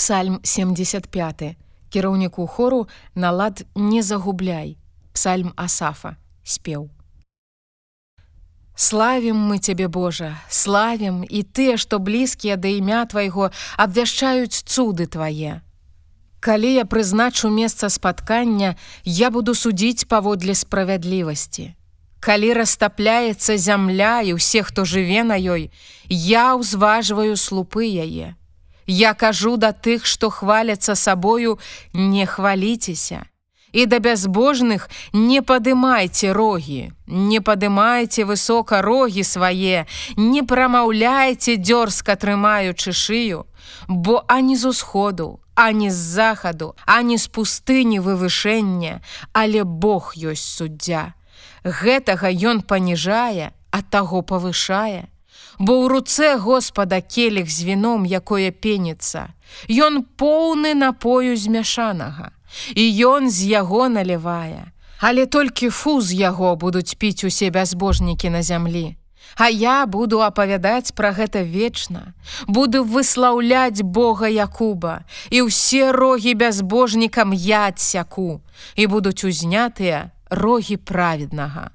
Псальм 75. Кіраўніку хору на лад не загубляй. Псальм Асафа. Спеў. Славім мы цябе Божа, славім і тыя, што блізкія да імя твайго абвяшчаюць цуды твае. Калі я прызначу месца спаткання, я буду судзіць паводле справядлівасці. Калі растапляецца зямля і ўсе, хто жыве на ёй, я ўзважваю слупы яе. Я кажу да тых, што хваляцца сабою, не хваліцеся. І да бязбожных не падымайце рогі, не падымайце высока рогі свае, не прамаўляйце дзёрзка трымаючы шыю, бо ані з усходу, ані з захаду, ані з пустыні вывышэння, але Бог ёсць суддзя. Гэтага ён паніжае, а таго павышае бо ў руцэ Господа келіх з віном, якое пеніцца. Ён поўны напою змяшанага, і ён з яго налівае. Але толькі фуз яго будуць піць усе бязбожнікі на зямлі. А я буду апавядаць пра гэта вечна, буду выслаўляць Бога Якуба, і ўсе рогі бязбожнікам я адсяку, і будуць узнятыя рогі праведнага.